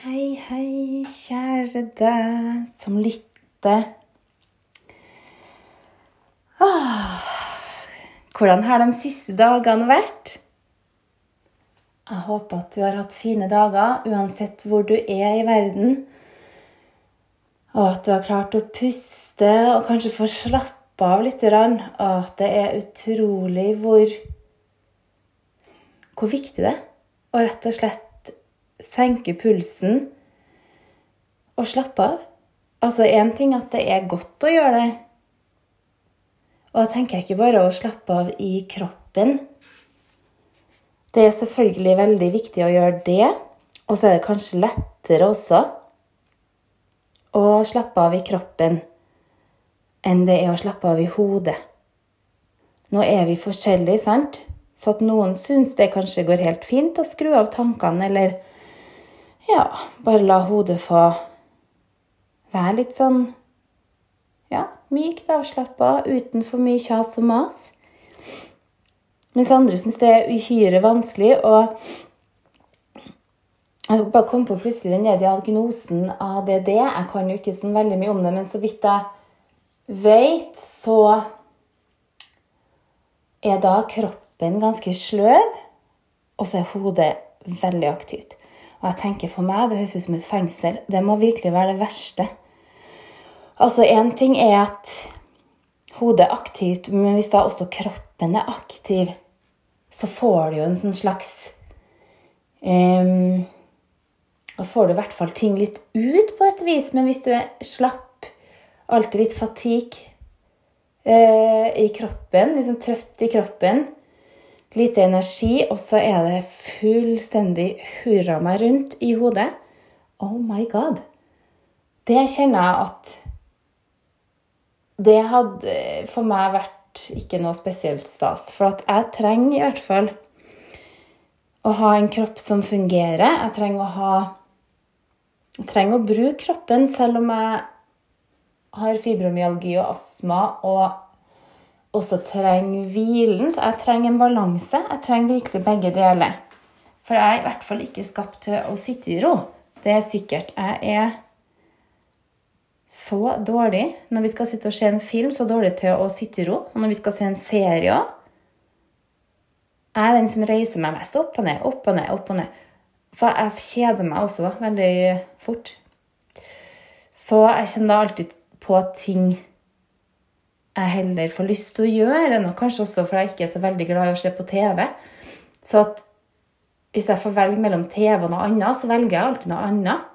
Hei, hei, kjære deg som lytter. Ah, hvordan har de siste dagene vært? Jeg håper at du har hatt fine dager uansett hvor du er i verden. Og at du har klart å puste og kanskje få slappe av litt. Og at det er utrolig hvor, hvor viktig det er å rett og slett senke pulsen og slappe av. Altså, én ting at det er godt å gjøre det. Og da tenker jeg ikke bare å slappe av i kroppen. Det er selvfølgelig veldig viktig å gjøre det, og så er det kanskje lettere også å slappe av i kroppen enn det er å slappe av i hodet. Nå er vi forskjellige, sant? Så at noen syns det kanskje går helt fint å skru av tankene, eller ja, bare la hodet få være litt sånn ja, mykt avslappa, uten for mye kjas og mas. Mens andre syns det er uhyre vanskelig. Og jeg bare kom på plutselig den diagnosen ADD. Jeg kan jo ikke så veldig mye om det, men så vidt jeg vet, så er da kroppen ganske sløv, og så er hodet veldig aktivt. Og jeg tenker for meg, det høres ut som et fengsel. Det må virkelig være det verste. Altså, én ting er at hodet er aktivt, men hvis da også kroppen er aktiv, så får du jo en sånn slags um, Da får du i hvert fall ting litt ut på et vis, men hvis du er slapp, alltid litt fatigue uh, i kroppen, liksom trøtt i kroppen, lite energi, og så er det fullstendig hurra meg rundt i hodet. Oh my god. Det kjenner jeg at Det hadde for meg vært ikke noe spesielt stas. For at jeg trenger i hvert fall å ha en kropp som fungerer. Jeg trenger å ha Jeg trenger å bruke kroppen selv om jeg har fibromyalgi og astma og også trenger hvilen. Så jeg trenger en balanse. Jeg trenger virkelig begge deler. For jeg er i hvert fall ikke skapt til å sitte i ro. Det er sikkert. Jeg er så dårlig når vi skal sitte og se en film, så dårlig til å sitte i ro. Og når vi skal se en serie òg. Jeg er den som reiser meg mest opp og ned, opp og ned, opp og ned. For jeg kjeder meg også da, veldig fort. Så jeg kjenner alltid på ting jeg heller får lyst til å gjøre, og kanskje også fordi jeg ikke er så veldig glad i å se på TV. Så at hvis jeg får velge mellom TV og noe annet, så velger jeg alltid noe annet.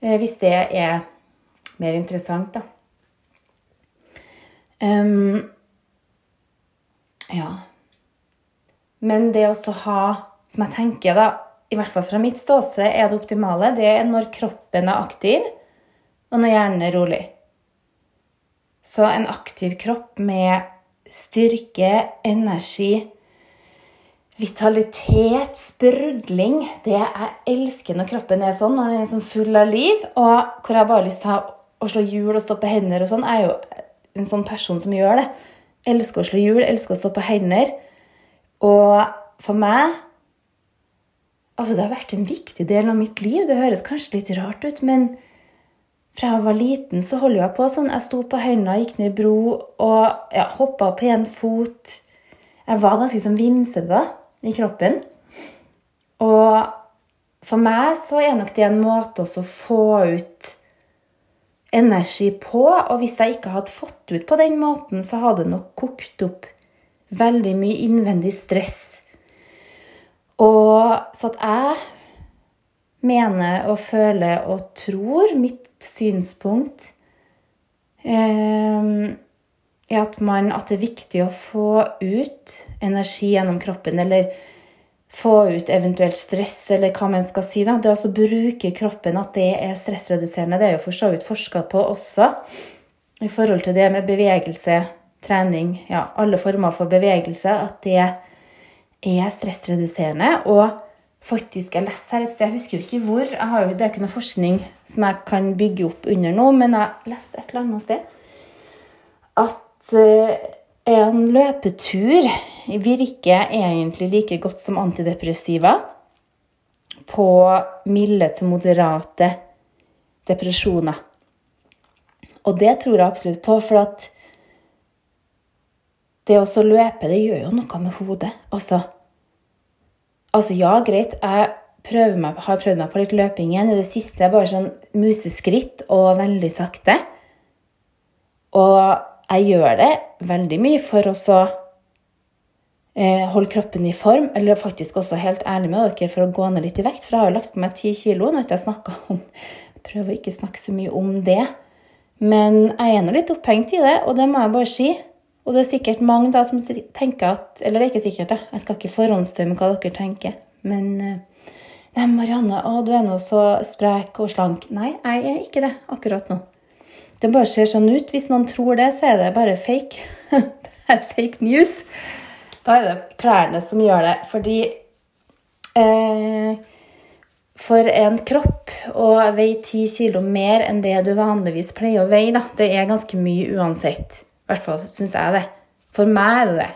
Eh, hvis det er mer interessant, da. Um, ja. Men det å ha, som jeg tenker, da, i hvert fall fra mitt ståsted, er det optimale, det er når kroppen er aktiv, og når hjernen er rolig. Så en aktiv kropp med styrke, energi, vitalitet, sprudling Det jeg elsker når kroppen er sånn, når den er sånn full av liv, og hvor jeg bare har lyst til å slå hjul og stå på hender og sånn. Er jo en sånn person som gjør det. Elsker å slå hjul, elsker å stå på hender. Og for meg Altså, det har vært en viktig del av mitt liv. Det høres kanskje litt rart ut, men fra jeg var liten, så holdt jeg på sånn. Jeg sto på høyna, gikk ned bro og ja, hoppa på én fot. Jeg var ganske sånn vimsete i kroppen. Og for meg så er nok det en måte å få ut energi på. Og hvis jeg ikke hadde fått ut på den måten, så hadde det nok kokt opp veldig mye innvendig stress. Og så at jeg mener og føler og tror mitt synspunkt eh, at, man, at det er viktig å få ut energi gjennom kroppen, eller få ut eventuelt stress, eller hva man skal si. Da. Det å bruke kroppen, at det er stressreduserende, det er jo for så vidt forska på også. I forhold til det med bevegelse, trening, ja, alle former for bevegelse, at det er stressreduserende. Og faktisk Jeg leste her et sted, jeg husker jo ikke hvor. Jo, det er ikke noe forskning som jeg kan bygge opp under nå, men jeg leste et eller annet sted at uh, en løpetur virker egentlig like godt som antidepressiva på milde til moderate depresjoner. Og det tror jeg absolutt på, for at det å løpe, det gjør jo noe med hodet. Altså, altså ja, greit, jeg meg, har prøvd meg på litt løping igjen. I det siste bare sånn museskritt og veldig sakte. Og jeg gjør det veldig mye for å eh, holde kroppen i form, eller faktisk også helt ærlig med dere for å gå ned litt i vekt. For jeg har jo lagt på meg ti kilo. Nå har jeg ikke om Prøver å ikke snakke så mye om det. Men jeg er nå litt opphengt i det, og det må jeg bare si. Og det er sikkert mange da som tenker at Eller det er ikke sikkert, da. Jeg skal ikke forhåndsdømme hva dere tenker. Men eh, Nei, Marianne, å, du er nå så sprek og slank. Nei, jeg er ikke det akkurat nå. Det bare ser sånn ut. Hvis noen tror det, så er det bare fake. det er fake news. Da er det klærne som gjør det. Fordi eh, for en kropp å veie ti kilo mer enn det du vanligvis pleier å veie, da, det er ganske mye uansett. I hvert fall syns jeg det. For meg er det det.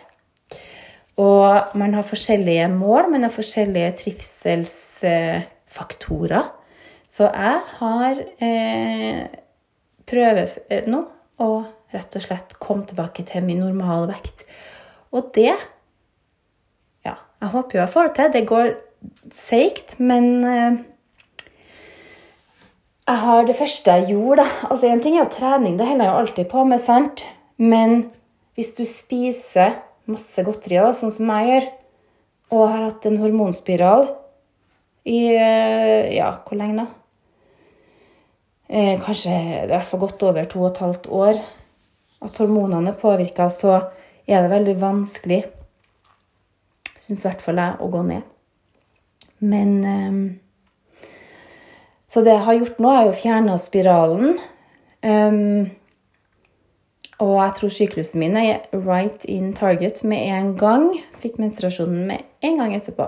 Og man har forskjellige mål, man har forskjellige trivselsfaktorer. Så jeg har eh, prøver eh, nå å rett og slett komme tilbake til min normale vekt. Og det Ja, jeg håper jo jeg får det til. Det går seigt, men eh, jeg har det første jeg gjorde da. Altså, En ting er jo trening, det holder jeg jo alltid på med, sant? Men hvis du spiser masse godterier, sånn som jeg gjør, og har hatt en hormonspiral i eh, Ja, hvor lenge da? Eh, kanskje det er i godt over to og et halvt år. At hormonene er påvirka, så er det veldig vanskelig, syns i hvert fall jeg, å gå ned. Men um, Så det jeg har gjort nå, er jo fjerne spiralen. Og jeg tror syklusen min er right in target med en gang. Fikk menstruasjonen med en gang etterpå.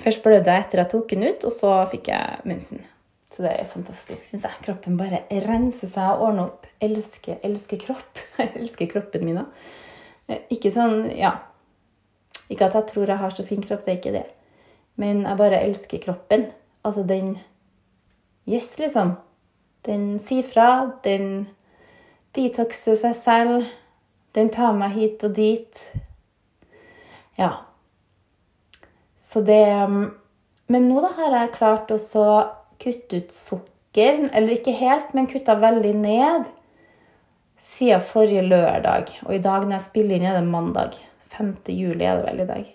Først blødde jeg etter jeg tok den ut, og så fikk jeg mensen. Så det er fantastisk, syns jeg. Kroppen bare renser seg og ordner opp. Elsker, elsker kropp. elsker kroppen min òg. Ikke sånn, ja Ikke at jeg tror jeg har så fin kropp, det er ikke det. Men jeg bare elsker kroppen. Altså den Yes, liksom. Den sier fra. Den detoxer seg selv. Den tar meg hit og dit. Ja. Så det um, Men nå da har jeg klart å kutte ut sukker. Eller ikke helt, men kutta veldig ned siden forrige lørdag. Og i dag når jeg spiller inn, er det mandag. 5. juli er det vel i dag.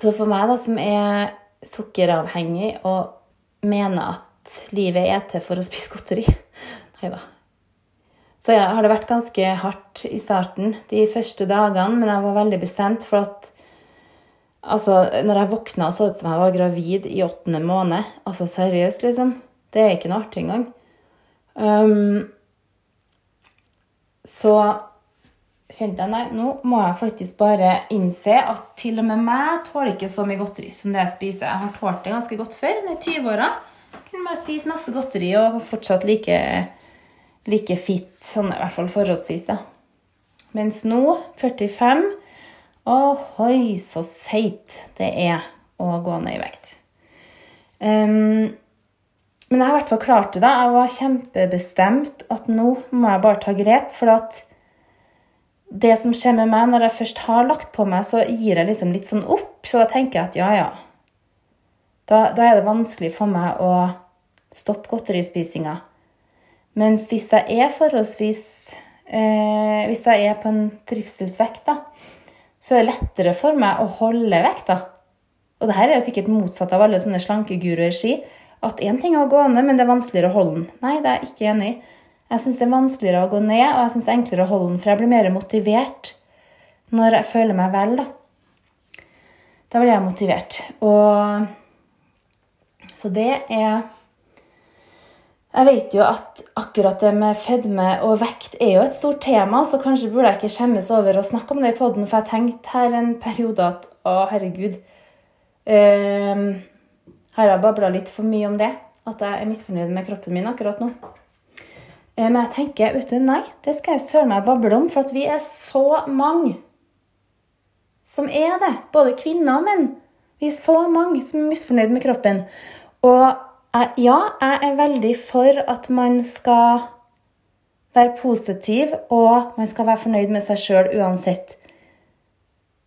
Så for meg da, som er sukkeravhengig og mener at livet er til for å spise godteri Nei da. Så har det vært ganske hardt i starten de første dagene, men jeg var veldig bestemt for at Altså, når jeg våkna, så ut som jeg var gravid i åttende måned. Altså seriøst, liksom. Det er ikke noe artig engang. Um, så kjente jeg nei, nå må jeg faktisk bare innse at til og med meg tåler ikke så mye godteri som det jeg spiser. Jeg har tålt det ganske godt før, i 20-åra. Kunne bare spise masse godteri og fortsatt like, like fit, sånn i hvert fall forholdsvis, da. Mens nå, 45 Ohoi, så seigt det er å gå ned i vekt. Um, men jeg har i hvert fall klart det. da. Jeg var kjempebestemt at nå må jeg bare ta grep. For at det som skjer med meg når jeg først har lagt på meg, så gir jeg liksom litt sånn opp. Så da tenker jeg at ja, ja. Da, da er det vanskelig for meg å stoppe godterispisinga. Mens hvis jeg er forholdsvis eh, Hvis jeg er på en trivselsvekt, da, så er det lettere for meg å holde vekta. Og det her er jo sikkert motsatt av alle sånne slankeguruer sier. At én ting er å gå ned, men det er vanskeligere å holde den. Nei, det er jeg ikke enig i. Jeg syns det er vanskeligere å gå ned, og jeg syns det er enklere å holde den, for jeg blir mer motivert når jeg føler meg vel, da. Da blir jeg motivert. Og Så det er Jeg vet jo at akkurat det med fedme og vekt er jo et stort tema, så kanskje burde jeg ikke skjemmes over å snakke om det i poden, for jeg tenkte her en periode at å, herregud øh, Har jeg babla litt for mye om det? At jeg er misfornøyd med kroppen min akkurat nå? Eh, men jeg tenker vet du, nei, det skal jeg søren meg bable om, for at vi er så mange som er det. Både kvinner og menn. Vi er så mange som er misfornøyd med kroppen. Og jeg, ja, jeg er veldig for at man skal være positiv, og man skal være fornøyd med seg sjøl uansett.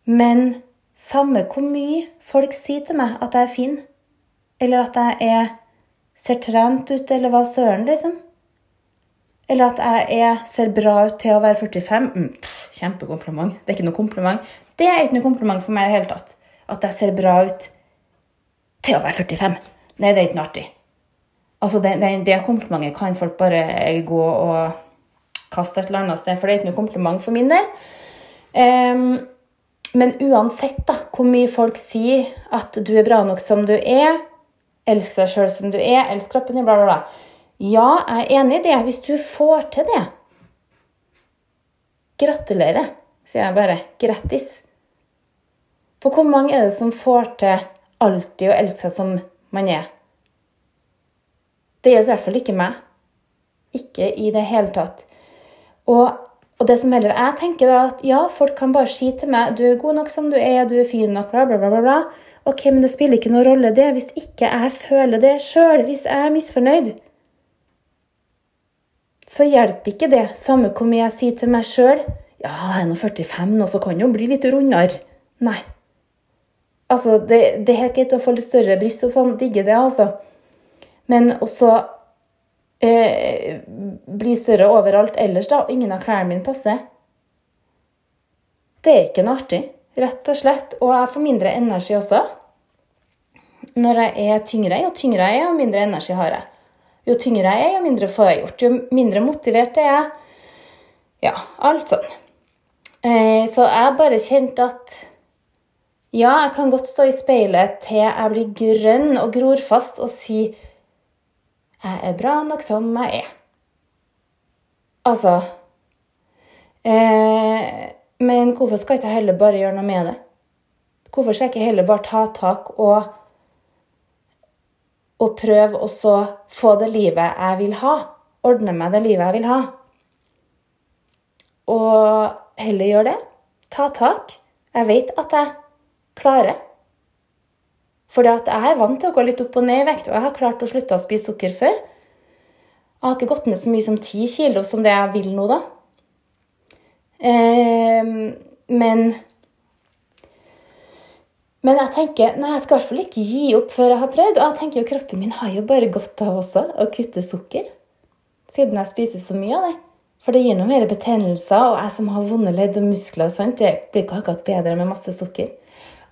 Men samme hvor mye folk sier til meg at jeg er fin, eller at jeg er, ser trent ut, eller hva søren, liksom. Eller at jeg er, ser bra ut til å være 45. Mm, kjempekompliment. Det er ikke noe kompliment. Det er ikke noe kompliment for meg i det hele tatt. At jeg ser bra ut til å være 45. Nei, det er ikke noe artig. Altså, det, det, komplimentet kan folk bare gå og kaste et eller annet sted, for det er ikke noe kompliment for min del. Um, men uansett da, hvor mye folk sier at du er bra nok som du er, elsk deg sjøl som du er, elsk kroppen din, bla, bla, bla. Ja, jeg er enig i det, hvis du får til det. Gratulerer, sier jeg bare. Grattis. For hvor mange er det som får til alltid å elske seg som man er? Det gjelder i hvert fall ikke meg. Ikke i det hele tatt. Og og det som heller jeg tenker da, at ja, folk kan bare si til meg du er god nok som du er, du er fin nok, bla, bla, bla. bla. Ok, men det spiller ikke noen rolle det hvis ikke jeg føler det sjøl, hvis jeg er misfornøyd. Så hjelper ikke det, samme hvor mye jeg sier til meg sjøl ja, jeg er nå 45 nå, så kan jo bli litt rundere. Nei. Altså, det, det er helt greit å få litt større bryst og sånn, digger det, altså. Men også eh, bli større overalt ellers, da, og ingen av klærne mine passer. Det er ikke noe artig, rett og slett. Og jeg får mindre energi også. Når jeg er tyngre, jo tyngre jeg er, jo mindre energi har jeg. Jo tyngre jeg er, jo mindre får jeg gjort. Jo mindre motivert er jeg. Ja, alt sånn. Eh, så jeg bare kjente at ja, jeg kan godt stå i speilet til jeg blir grønn og gror fast og si jeg er bra nok som jeg er. Altså eh, Men hvorfor skal jeg ikke heller bare gjøre noe med det? Hvorfor skal jeg ikke heller bare ta tak og, og prøve å få det livet jeg vil ha? Ordne meg det livet jeg vil ha? Og heller gjøre det. Ta tak. Jeg vet at jeg klarer. For jeg er vant til å gå litt opp og ned i vekt, og jeg har klart å slutte å spise sukker før. Jeg har ikke gått ned så mye som 10 kilo som det jeg vil nå, da. Eh, men Men jeg tenker nei, jeg skal i hvert fall ikke gi opp før jeg har prøvd. Og jeg tenker jo kroppen min har jo bare godt av også å kutte sukker. Siden jeg spiser så mye av det. For det gir noe mer betennelser, og jeg som har vonde ledd og muskler, sant, det blir ikke akkurat bedre med masse sukker.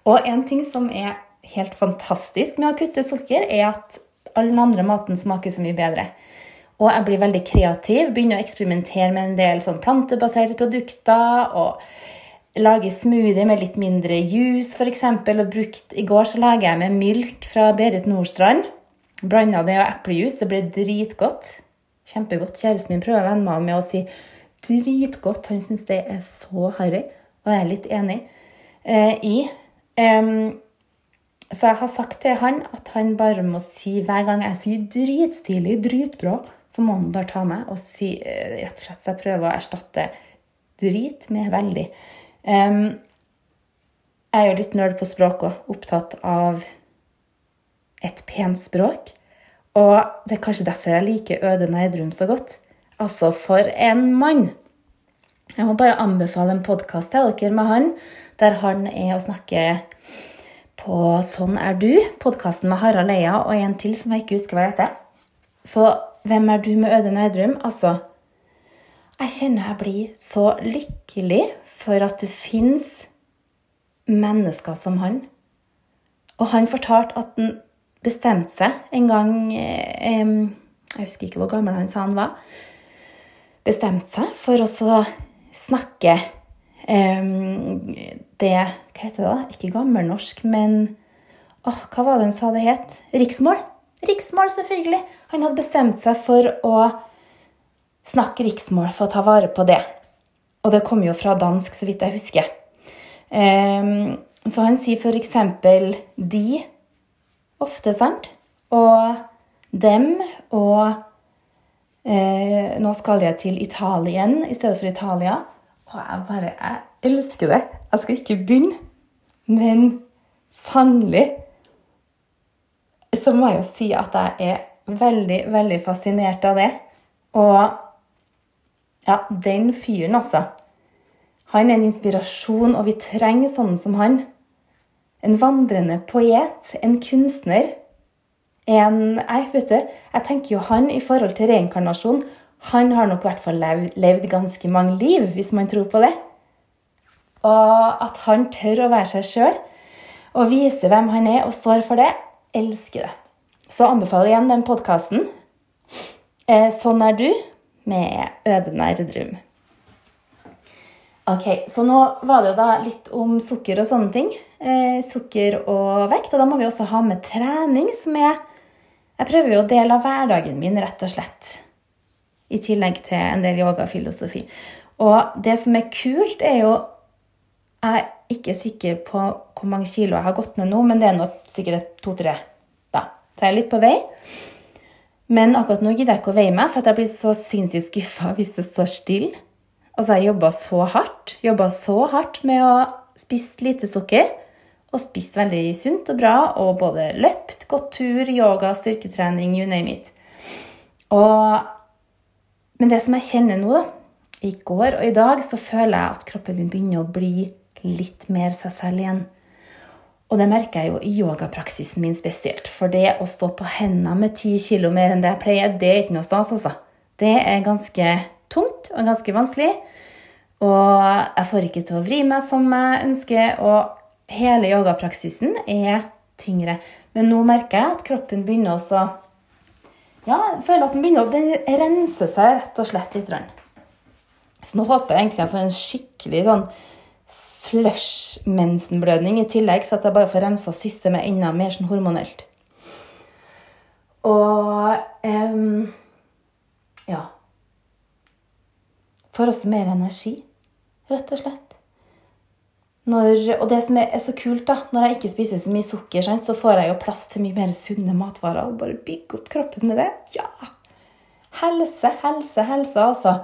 Og en ting som er helt fantastisk med å kutte sukker, er at all den andre maten smaker så mye bedre. Og jeg blir veldig kreativ, begynner å eksperimentere med en del sånn plantebaserte produkter. og Lage smoothie med litt mindre juice, f.eks. Og brukt, I går så lager jeg med milk fra Berit Nordstrand. Blanda det og eplejuice. Det ble dritgodt. Kjempegodt. Kjæresten min prøver å venne meg med å si dritgodt. Han syns det er så harry, og jeg er litt enig eh, i. Um, så jeg har sagt til han at han bare må si hver gang jeg sier 'dritstilig', 'dritbra', så må han bare ta meg og si eh, rett og slett Så jeg prøver å erstatte drit med veldig. Um, jeg er jo litt nerd på språk og opptatt av et pent språk. Og det er kanskje derfor jeg liker Øde Nerdrum så godt. Altså, for en mann! Jeg må bare anbefale en podkast til dere med han, der han er og snakker på Sånn er du, podkasten med Harald Eia og en til som jeg ikke husker hva heter. Så hvem er du med Øde Nerdrum? Altså, jeg kjenner jeg blir så lykkelig for at det fins mennesker som han. Og han fortalte at han bestemte seg en gang eh, Jeg husker ikke hvor gammel han sa han var. Bestemte seg for å snakke det Hva heter det? da? Ikke gammelnorsk, men åh, Hva var det han sa det het? Riksmål. Riksmål, selvfølgelig. Han hadde bestemt seg for å snakke riksmål for å ta vare på det. Og det kommer jo fra dansk, så vidt jeg husker. Um, så han sier eksempel de ofte, sant? Og dem og eh, Nå skal jeg til Italien i stedet for Italia. Og jeg bare Jeg elsker det. Jeg skal ikke begynne. Men sannelig så må jeg jo si at jeg er veldig, veldig fascinert av det. Og ja, den fyren, altså. Han er en inspirasjon, og vi trenger sånne som han. En vandrende poet, en kunstner. En Jeg vet du, jeg tenker jo han i forhold til reinkarnasjon Han har nok i hvert fall levd, levd ganske mange liv, hvis man tror på det. Og at han tør å være seg sjøl og vise hvem han er og står for det, elsker det. Så anbefaler jeg igjen den podkasten. Eh, sånn er du med Ødenær Drum. Ok, Så nå var det jo da litt om sukker og sånne ting. Eh, sukker og vekt. Og da må vi også ha med trening, som er Jeg prøver jo å dele av hverdagen min, rett og slett. I tillegg til en del yogafilosofi. Og det som er kult, er jo Jeg er ikke sikker på hvor mange kilo jeg har gått ned nå, men det er nå sikkert to-tre Da så jeg er litt på vei. Men akkurat nå gidder jeg ikke å veie meg, for jeg blir så sinnssykt skuffa hvis det står stille. Altså, jeg jobba så hardt. Jobba så hardt med å spise lite sukker. Og spist veldig sunt og bra, og både løpt, gått tur, yoga, styrketrening, you name it. Og, men det som jeg kjenner nå, da, i går og i dag, så føler jeg at kroppen min begynner å bli litt mer seg selv igjen. Og det merker jeg jo i yogapraksisen min spesielt. For det å stå på hendene med ti kilo mer enn det jeg pleier, det er ikke noe stas, altså. Det er ganske tungt og ganske vanskelig. Og jeg får ikke til å vri meg som jeg ønsker, og hele yogapraksisen er tyngre. Men nå merker jeg at kroppen begynner også Ja, jeg føler at den begynner å rense seg rett og slett litt. Så nå håper jeg egentlig jeg får en skikkelig sånn flush mensenblødning i tillegg, så at jeg bare får rensa systemet enda mer sånn hormonelt. Og um, ja Får også mer energi, rett og slett. Når, og det som er, så kult, da, når jeg ikke spiser så mye sukker, så får jeg jo plass til mye mer sunne matvarer. og Bare bygge opp kroppen med det. Ja! Helse, helse, helse, altså.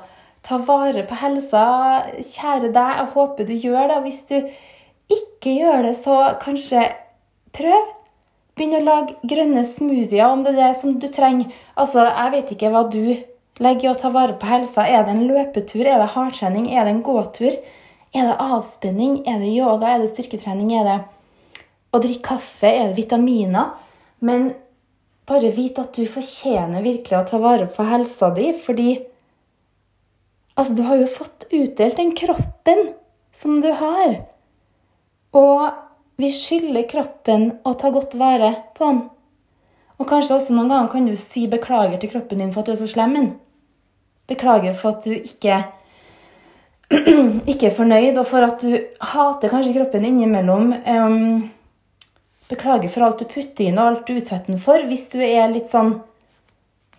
Ta vare på helsa. Kjære deg, jeg håper du gjør det. Hvis du ikke gjør det, så kanskje prøv. Begynn å lage grønne smoothier om det er det som du trenger. Altså, Jeg vet ikke hva du legger i å ta vare på helsa. Er det en løpetur? Er det hardtrening? Er det en gåtur? Er det avspenning? Er det yoga? Er det styrketrening? Er det å drikke kaffe? Er det vitaminer? Men bare vit at du fortjener virkelig å ta vare på helsa di, fordi Altså, du har jo fått utdelt den kroppen som du har. Og vi skylder kroppen å ta godt vare på den. Og kanskje også noen ganger kan du si beklager til kroppen din for at du er så slem. Beklager for at du ikke, ikke er fornøyd, og for at du hater kanskje kroppen innimellom. Um, beklager for alt du putter inn, og alt du utsetter den for, hvis du er litt sånn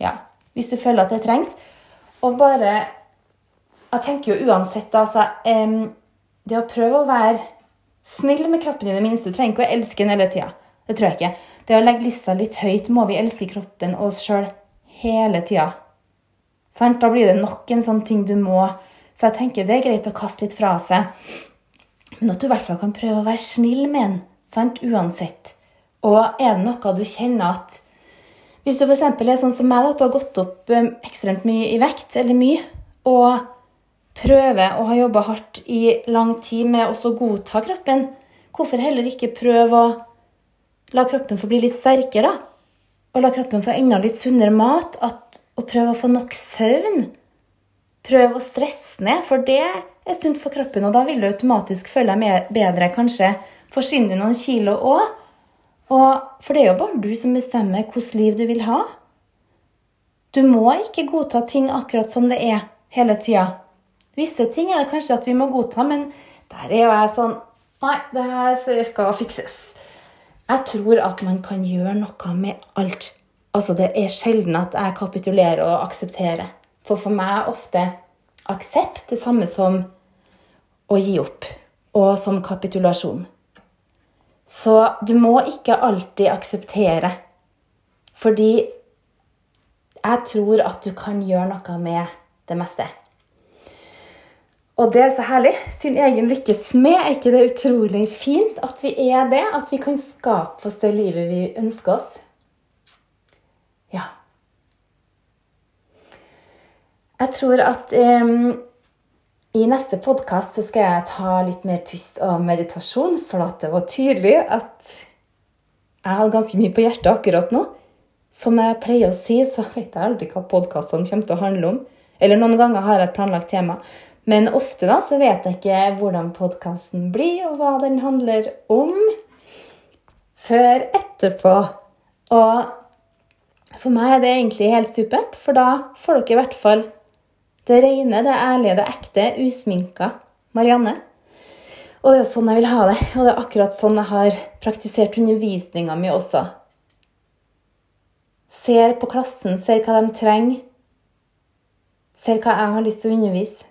Ja, hvis du føler at det trengs. Og bare jeg tenker jo uansett altså, um, Det å prøve å være snill med kroppen i det minste Du trenger ikke å elske den hele tida. Det tror jeg ikke. Det å legge lista litt høyt må vi elske kroppen og oss sjøl hele tida. Da blir det nok en sånn ting du må. Så jeg tenker det er greit å kaste litt fra seg. Men at du i hvert fall kan prøve å være snill med den. Sant? Uansett. Og er det noe du kjenner at Hvis du f.eks. er sånn som meg, at du har gått opp ekstremt mye i vekt, eller mye, og prøver og har jobba hardt i lang tid med å godta kroppen, hvorfor heller ikke prøve å la kroppen få bli litt sterkere, da? Og la kroppen få enda litt sunnere mat, at, og prøve å få nok søvn. Prøv å stresse ned, for det er sunt for kroppen, og da vil du automatisk føle deg bedre. Kanskje forsvinner noen kilo òg. For det er jo bare du som bestemmer hvilket liv du vil ha. Du må ikke godta ting akkurat som det er hele tida. Visse ting er det kanskje at vi må godta, men der er jo jeg sånn Nei, det her skal fikses. Jeg tror at man kan gjøre noe med alt. Altså, det er sjelden at jeg kapitulerer og aksepterer. For for meg er ofte aksept det samme som å gi opp, og som kapitulasjon. Så du må ikke alltid akseptere, fordi jeg tror at du kan gjøre noe med det meste. Og det er så herlig. Sin egen lykkes smed. Er ikke det utrolig fint at vi er det? At vi kan skape oss det livet vi ønsker oss? Jeg tror at um, i neste podkast skal jeg ta litt mer pust og meditasjon, for det var tydelig at jeg har ganske mye på hjertet akkurat nå. Som jeg pleier å si, så vet jeg aldri hva podkastene kommer til å handle om. Eller noen ganger har jeg et planlagt tema. Men ofte da så vet jeg ikke hvordan podkasten blir, og hva den handler om, før etterpå. Og for meg er det egentlig helt supert, for da får dere i hvert fall det rene, det ærlige, det ekte, usminka Marianne. Og det er sånn jeg vil ha det. Og det er akkurat sånn jeg har praktisert undervisninga mi også. Ser på klassen, ser hva de trenger. Ser hva jeg har lyst til å undervise.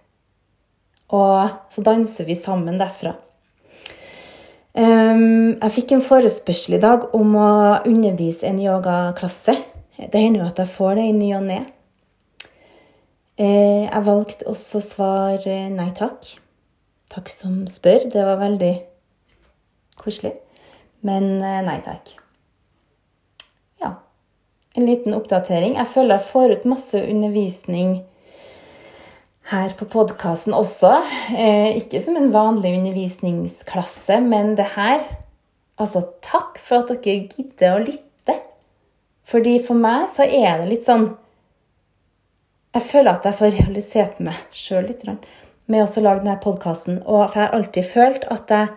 Og så danser vi sammen derfra. Um, jeg fikk en forespørsel i dag om å undervise en yogaklasse. Det hender jo at jeg får det i ny og ne. Uh, jeg valgte også å svare nei takk. Takk som spør. Det var veldig koselig. Men uh, nei takk. Ja. En liten oppdatering. Jeg føler jeg får ut masse undervisning her på podkasten også. Eh, ikke som en vanlig undervisningsklasse, men det her Altså, takk for at dere gidder å lytte. Fordi for meg så er det litt sånn Jeg føler at jeg får realisert meg sjøl litt med å lage denne podkasten. Og jeg har alltid følt at jeg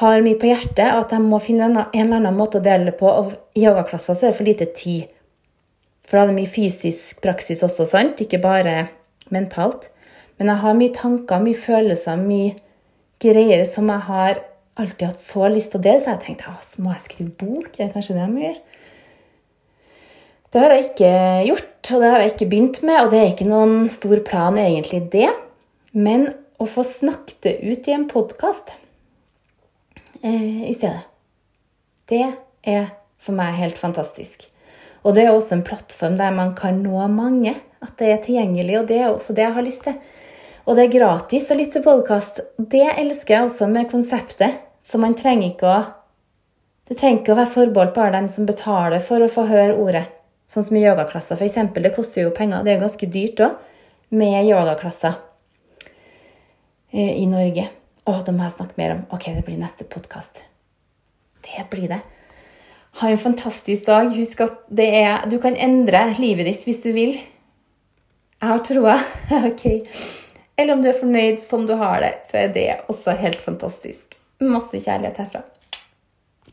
har mye på hjertet, og at jeg må finne en eller annen måte å dele det på. Og i yogaklasser er det for lite tid. For da er det mye fysisk praksis også, sant? Ikke bare mentalt. Men jeg har mye tanker, mye følelser, mye greier som jeg har alltid hatt så lyst til å dele. Så jeg tenkte så må jeg skrive bok. Er det kanskje det jeg må gjøre? Det har jeg ikke gjort, og det har jeg ikke begynt med. Og det er ikke noen stor plan, egentlig, det. Men å få snakket det ut i en podkast eh, i stedet, det er for meg helt fantastisk. Og det er også en plattform der man kan nå mange. At det er tilgjengelig, og det er også det jeg har lyst til. Og det er gratis å lytte til podkast. Det elsker jeg også med konseptet. Så man trenger ikke å Det trenger ikke å være forbeholdt bare dem som betaler for å få høre ordet. Sånn som i yogaklasser, f.eks. Det koster jo penger. Det er ganske dyrt òg med yogaklasser eh, i Norge. Å, da må jeg snakke mer om. Ok, det blir neste podkast. Det blir det. Ha en fantastisk dag. Husk at er, du kan endre livet ditt hvis du vil. Jeg har troa. ok. Eller om du er fornøyd som du har det, så er det også helt fantastisk. Masse kjærlighet herfra.